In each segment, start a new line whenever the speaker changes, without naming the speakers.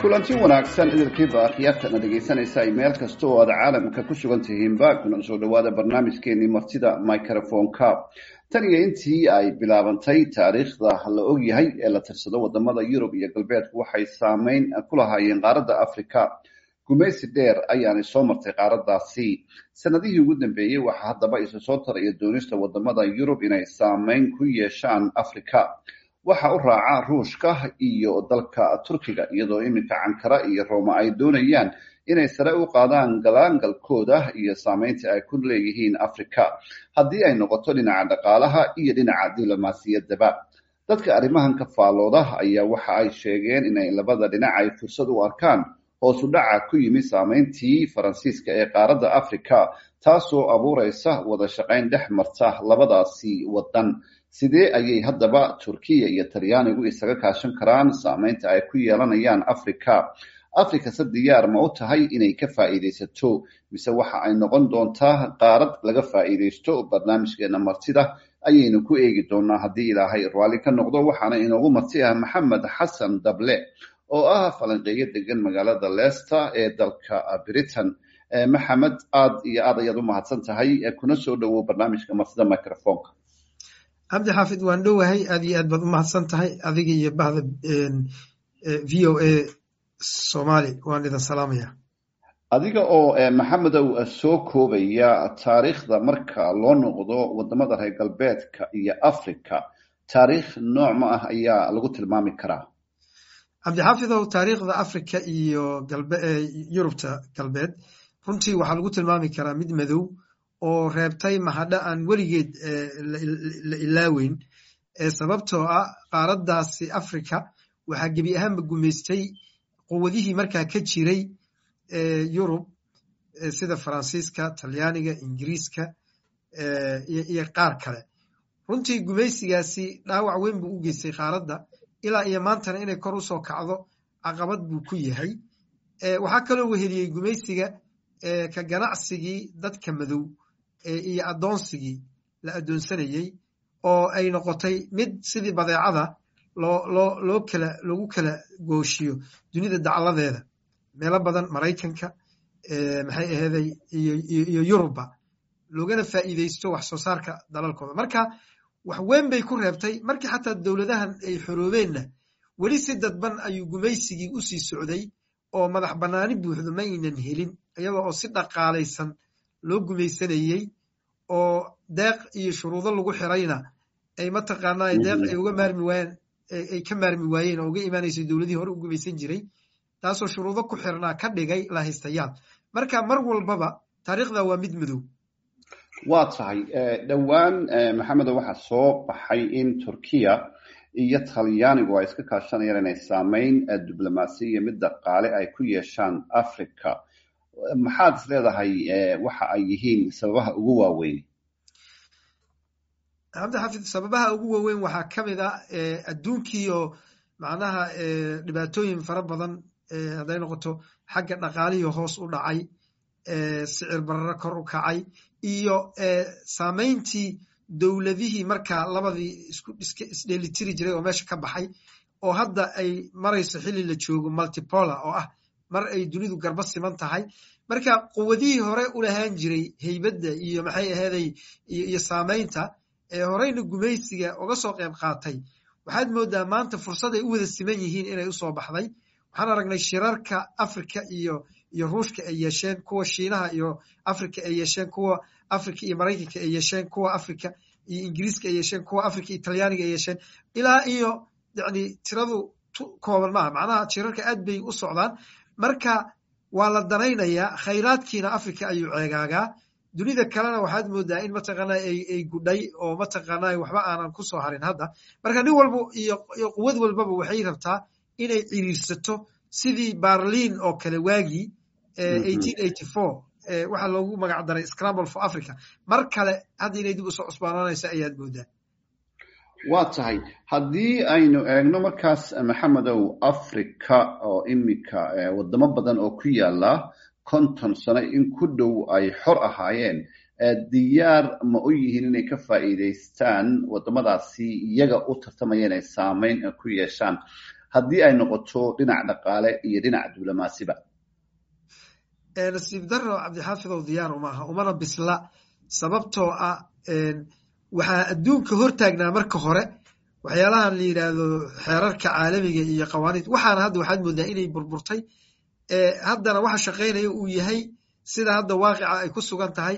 kulanti wanaagsan idilkiiba akhyaartana dhegaysanaysa ay meel kasta oo aad caalamka ku sugan tihiinba kuna soo dhawaada barnaamijkeenii martida microfonka tan iyo intii ay bilaabantay taariikhda la ogyahay ee la tirsado waddamada yurub iyo galbeedku waxay saameyn ku lahaayeen qaaradda africa gumaysi dheer ayaanay soo martay qaaradaasi sanadihii ugu dambeeyey waxaa haddaba isu soo taraya doonista waddamada yurub inay saameyn ku yeeshaan africa waxa u raaca ruushka iyo dalka turkiga iyadoo iminka cankara iyo rooma ay doonayaan inay sare u qaadaan galaangalkooda iyo saameynta ay ku leeyihiin africa haddii ay noqoto dhinaca dhaqaalaha iyo dhinaca diblomaasiyaddaba dadka arrimahan ka faallooda ayaa waxa ay sheegeen inay labada dhinac ay fursad u arkaan hoosu dhaca ku yimid saameyntii faransiiska ee qaaradda africa taasoo abuureysa wada shaqayn dhex marta labadaasi waddan sidee ayay haddaba turkiya iyo talyaanigu isaga kaashan karaan? Saameynta ay ku yeelanayaan africa africa se diyaar ma u tahay inay ka faa'iidaysato mise waxa ay noqon doontaa qaarad laga faa'iidaysto? Barnaamijkeena martida ayaynu ku eegi doonaa haddii ilaahay raalli ka noqdo waxaana inoogu marti ah maxamed xasan dable oo ah falanqeeyo degan magaalada leicester ee dalka britain. Maxamed aad iyo aad ayaad u mahadsan tahay kuna soo dhowow barnaamijka martida microfonka
cabdi xaafid waan dhowahay aad iyo aad baad u mahadsan tahay adiga iyo bahda v o a somali waan idin salaamaya.
Adiga oo maxamedow soo koobaya taariikhda marka loo noqdo waddamada reer galbeedka iyo africa taariikh nooc ma ah ayaa lagu tilmaami karaa?
Cabdixaafidow taariikhda africa iyo yurubta galbeed runtii waxaa lagu tilmaami karaa mid madow oo reebtay mahadho aan weligeed la ilaaweyn. Sababtoo ah qaaraddaasi africa waxaa gebi ahaanba gumaystay quwadihii markaa ka jiray yurub sida faransiiska talyaaniga ingiriiska iyo qaar kale. Runtii gumaysigaasi dhaawac weyn buu u geystay qaaradda ilaa iyo maantana inay kor u soo kacdo caqabad buu ku yahay. Waxaa kaloo weheliyey gumaysiga ka ganacsigii dadka madow iyo addoonsigii la addoonsanayey oo ay noqotay mid sidii badeecada loo kala lagu kala gooshiyo dunida dacladeeda. Meelo badan maraykanka maxay aheeday iyo yurubba loogana faa'iidaysto wax soo saarka dalalkooda. Marka wax weyn bay ku reebtay. Markii xataa dowladahan ay xoroobeenna weli si dadban ayuu gumaysigii u sii socday oo madax bannaani buuxdo ma aynan helin iyadoo oo si dhaqaalaysan loo gumaysanayey oo deeq iyo shuruudo lagu xirayna ay mataqaanaa deeq ay uga maarmi waayeen ay ka maarmi waayeen oo uga imaanaysay dowladihii hore u gumaysan jiray taasoo shuruudo ku xirnaa ka dhigay lahaystayaal. Marka mar walbaba taariikhda waa mid madow.
Waa tahay dhowaan maxamedo waxaa soo baxay in turkiya iyo talyaanigu ay iska kaashanayaan inay saameyn diblomaasiya iyo mid dhaqaale ay ku yeeshaan africa maxaad is leedahay waxa ay yihiin sababaha ugu waaweyn?
Cabdixaafid sababaha ugu waaweyn waxaa ka mid ah adduunkii oo macnaha dhibaatooyin fara badan hadday noqoto xagga dhaqaalihii hoos u dhacay sicir bararo kor u kacay iyo saameyntii dowladihii markaa labadii isdheelitiri jiray oo meesha ka baxay oo hadda ay marayso xilli la joogo multipolar oo ah mar ay dunidu garba siman tahay. Marka quwadihii hore u lahaan jiray heybadda iyo maxay aheeday iyo saameynta ee horeyna gumaysiga uga soo qayb qaatay. Waxaad moodaa maanta fursaday u wada siman yihiin inay u soo baxday. Waxaan aragnay shirarka africa iyo iyo ruushka ay yeesheen kuwa shiinaha iyo africa ay yeesheen kuwa africa iyo maraykanka ay yeesheen kuwa africa iyo ingiriiska ay yeesheen kuwa africa iyo talyaaniga ay yeesheen. Ilaa iyo yani tiradu kooban maaha. Macnaha shirarka aad bay u socdaan marka waa la danaynayaa khayraadkiina africa ayuu ceegaagaa. Dunida kalena waxaad moodaa in mataqaana ay gudhay oo mataqaana waxba aanan ku soo harin hadda. Marka nin walba iyo quwad walbaba waxay rabtaa inay ciriirsato sidii barliin oo kale waagii waxaa loogu magac daray scramble for africa. Mar kale hadda inay dib u soo cusbaanaanaysa ayaad moodaa
waa tahay haddii aynu eegno markaas maxamedow africa oo iminka wadamo badan oo ku yaalla konton sano in ku dhow ay xor ahaayeen diyaar ma u yihiin inay ka faa'iidaystaan wadamadaasi iyaga u tartamaya inay saameyn ku yeeshaan? Haddii ay noqoto dhinac dhaqaale iyo dhinac diblomaasiba
nasiib daro cabdixaafidow diyaar umaaha umana bisla sababtoo ah waxaa adduunka hortaagnaa marka hore waxyaalahan la yidhaahdo xeerarka caalamiga iyo qawaaniid. Waxaana hadda waxaad moodaa inay burburtay haddana waxa shaqaynaya uu yahay sida hadda waaqica ay ku sugan tahay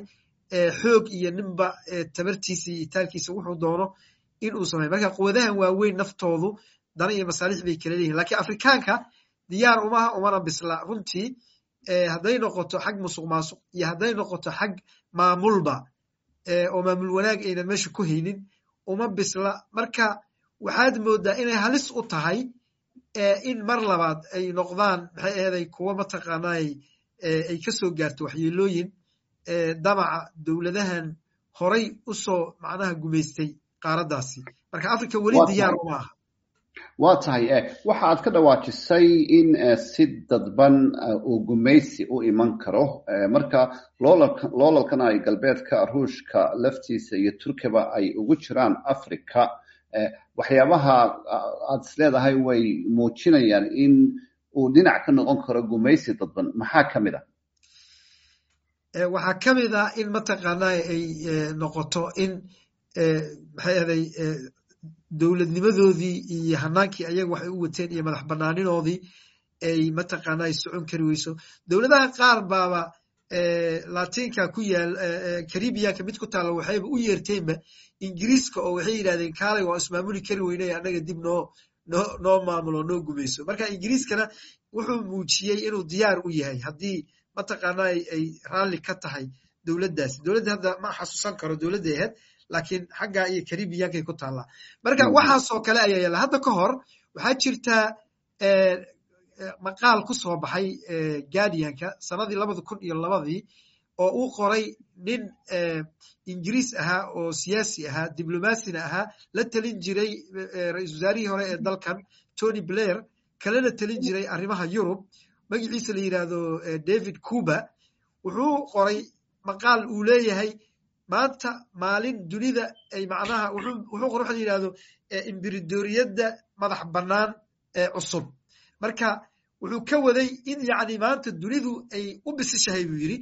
xoog iyo ninba tabartiisa iyo itaalkiisa wuxuu doono in uu sameyo marka quwadahan waaweyn naftoodu dana iyo masaalix bay kala leeyihiin lakiin afrikaanka diyaar umaha umana bisla. Runtii hadday noqoto xag musuq maasuq iyo hadday noqoto xag maamulba oo maamul wanaag aynan meesha ku haynin uma bisla. Marka waxaad moodaa inay halis u tahay in mar labaad ay noqdaan maxay aheeday kuwo mataqaanay ay ka soo gaarto waxyeelooyin damaca dowladahan horay u soo macnaha gumaystay qaaraddaasi marka africa weli diyaar uma aha
waa tahay waxa aad ka dhawaajisay in si dadban uu gumaysi u iman karo. Marka loolalkan ay galbeedka ruushka laftiisa iyo turkiba ay ugu jiraan africa waxyaabaha aad is leedahay way muujinayaan in uu dhinac ka noqon karo gumaysi dadban. Maxaa ka mid a
waxaa ka mid ah in mataqaanaa ay noqoto in maxay ahday dowladnimadoodii iyo hanaankii ayaga waxay u wateen iyo madax banaaninoodii ay mataqaanaa socon kari weyso. Dowladaha qaar baaba latinka ku yaal caribiyanka mid ku taalla waxayba u yeerteenba ingiriiska oo waxay yidhahdeen kaalay waa ismaamuli kari weynay annaga dib noo noo maamulo noo gumayso. Marka ingiriiskana wuxuu muujiyey inuu diyaar u yahay haddii mataqaanaa ay raalli ka tahay dowladdaasi. Dowladda hadda ma xasuusan karo dowladday ahayd laakiin xaggaa iyo caribiyankay ku taallaa marka waxaasoo kale ayaa yaalla. Hadda ka hor waxaa jirtaa maqaal ku soo baxay guardianka sanadii labada kun iyo labadii oo uu qoray nin ingiriis ahaa oo siyaasi ahaa diblomaasina ahaa la telin jiray ra'isul wasaarihii hore ee dalkan tony blair kalena telin jiray arrimaha yurub. Magaciisa la yidhaahdo david cuba wuxuu qoray maqaal uu leeyahay maanta maalin dunida ay macnaha wuxuu qor waxa la yidhahdo imberidoriyadda madax bannaan ee cusub. Marka wuxuu ka waday in yacni maanta dunidu ay u bisishahay buu yidhi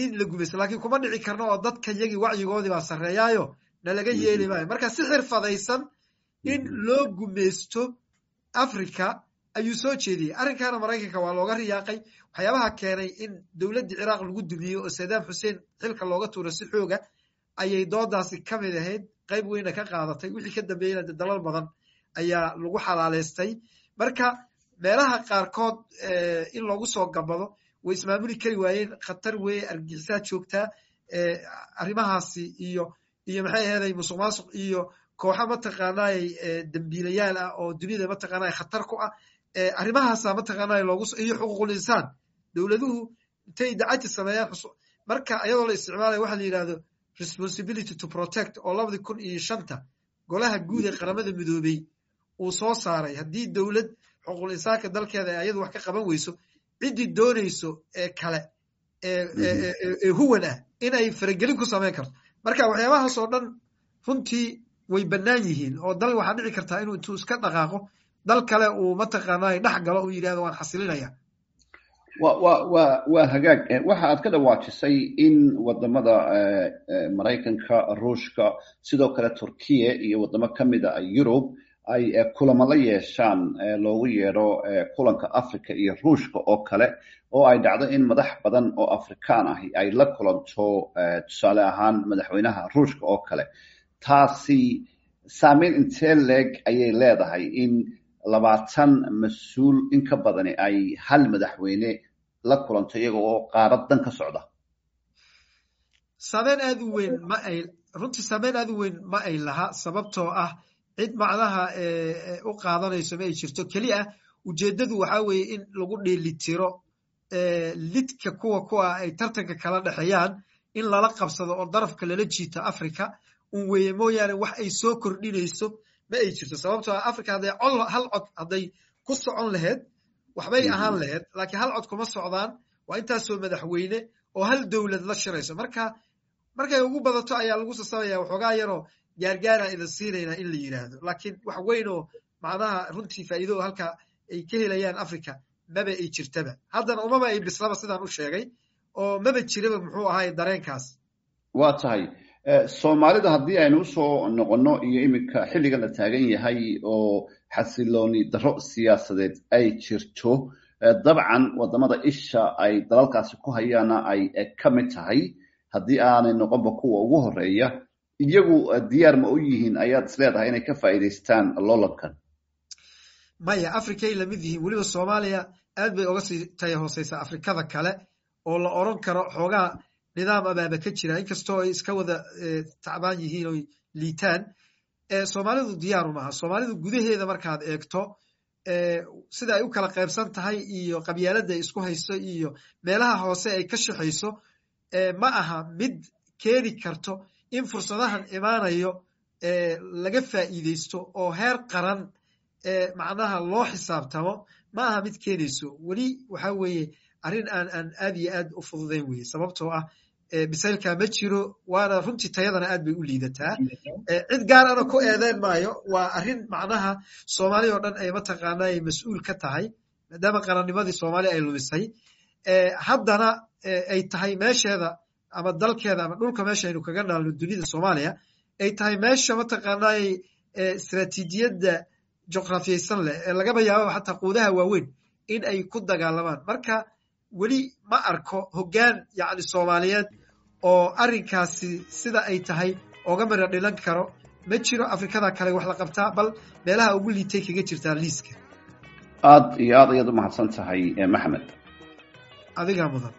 in la gumaysto lakiin kuma dhici karno oo dadka yagii wacyigoodii baa sarreeyaayo nalaga yeeli maayo. Marka si xirfadaysan in loo gumaysto africa ayuu soo jeediyey. Arrinkaana maraykanka waa looga riyaaqay. Waxyaabaha keenay in dowladdii ciraaq lagu dumiyo oo sadaam xuseen xilka looga tuuro si xooga ayay doodaasi ka mid ahayd. Qayb weyna ka qaadatay. Wixii ka dambeeyeyna de dalal badan ayaa lagu xalaaleystay marka meelaha qaarkood in loogu soo gabado way ismaamuli kari waayeen. Khatar weeye argixisaa joogtaa arrimahaasi iyo iyo maxay aheeday musuq maasuq iyo kooxa mataqaanay dembiilayaal ah oo dunida mataqaanay khatar ku ah arrimahaasa mataqaanay loogu iyo xuquuqul insaan. Dowladuhu intay dacati sameeyaan marka ayadoo la isticmaalaya waxa la yidhahdo responsibility to protect oo labadii kun iyo shanta. Golaha guud ee qaramada midoobey uu soo saaray. Haddii dowlad xuquuqul insaanka dalkeeda ay ayadu wax ka qaban weyso ciddii doonayso ee kale ee huwan ah inay faragelin ku samayn karto. Marka waxyaabahaas oo dhan runtii way bannaan yihiin oo dal waxaa dhici kartaa inuu intuu iska dhaqaaqo dal kale uu mataqaanaa dhex galo uu yidhahdo waan xasilinaya
waa hagaag. Waxa aad ka dhawaajisay in waddamada maraykanka ruushka sidoo kale turkiya iyo wadamo ka mida yurub ay kulamo la yeeshaan loogu yeedho kulanka africa iyo ruushka oo kale oo ay dhacdo in madax badan oo afrikaan ahi ay la kulanto tusaale ahaan madaxweynaha ruushka oo kale. Taasi saameyn intee leeg ayay leedahay in labaatan mas'uul in ka badani ay hal madaxweyne la kulanto iyaga oo qaarad dan ka socda.
Saameyn aad u weyn ma ay runtii saameyn aad u weyn ma ay laha sababtoo ah cid macnaha u qaadanayso ma ay jirto. Keliya ujeeddadu waxaa weeye in lagu dheelitiro lidka kuwa kuwa ay tartanka kala dhexeeyaan in lala qabsado oo darafka lala jiito africa un weeye mooyaane wax ay soo kordhinayso ma ay jirto sababtoo ah africa hadday cod hal cod hadday ku socon laheyd waxbay ahaan laheyd laakiin hal cod kuma socdaan waa intaasoo madaxweyne oo hal dowlad la shirayso. Marka markay ugu badato ayaa lagu sasabaya waxoogaa yaroo gaargaara idin siinaynaa in la yidhaahdo laakiin wax weyn oo macnaha runtii faa'iido halka ay ka helayaan africa maba ay jirtaba. Haddana umaba ay bislaba sidaan u sheegay oo maba jiraba muxuu ahaay dareenkaas.
Waa tahay soomaalida haddii aynu u soo noqonno iyo iminka xilligan la taagan yahay oo xasilooni darro siyaasadeed ay jirto dabcan waddamada isha ay dalalkaasi ku hayaana ay ka mid tahay haddii aanay noqonba kuwa ugu horreeya iyagu diyaar ma u yihiin ayaad is leedahay inay ka faa'iidaystaan loolankan
maya africay la mid yihiin weliba soomaaliya aad bay oga sii taya hooseysaa afrikada kale oo la oran karo xoogaa nidaam abaaba ka jira inkastoo ay iska wada tacbaan yihiin oy liitaan soomaalidu diyaaru maaha soomaalidu gudaheeda markaad eegto sida ay u kala qaybsan tahay iyo qabyaaladda ay isku hayso iyo meelaha hoose ay ka shaxayso ma aha mid keeni karto in fursadahan imaanayo laga faa'iideysto oo heer qaran macnaha loo xisaabtamo ma aha mid keenayso weli waxa weeye arrin aan aan aad iyo aad u fududayn weye sababtoo ah bisaylka ma jiro waana runtii tayadana aad bay u liidataa. Cid gaarana ku eedeyn maayo waa arrin macnaha soomaali oo dhan ay mataqaana ay mas'uul ka tahay maadaama qarannimadii soomaaliya ay lumisay. Haddana ay tahay meesheeda ama dalkeeda ama dhulka meesha aynu kaga naalno dunida soomaaliya ay tahay meesha mataqaanaa istraatiijiyadda juqrafiyaysan leh ee lagaba yaababa xataa quudaha waaweyn in ay ku dagaalamaan marka weli ma arko hoggaan yacni soomaaliyeed oo arrinkaasi sida ay tahay oga mira dhilan karo ma jiro afrikada kale wax la qabtaa bal meelaha ugu liitay kaga jirtaa liiska.
Aad iyo aad ayaad u mahadsan tahay maxamed.
Adigaa mudan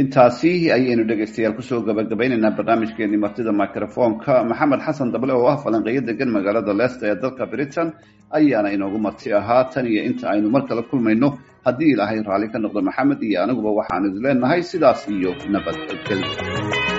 intaasi ayaynu dhegaystayaal ku soo gabagabaynaynaa barnaamijkeenii martida microfonka maxamed xasan dable oo ah falanqeeyo degan magaalada leicester ee dalka britain ayaana inoogu marti ahaa tan iyo inta aynu mar kale kulmayno haddii ilaahay raalli ka noqdo maxamed iyo aniguba waxaanu is leenahay sidaas iyo nabadgelyo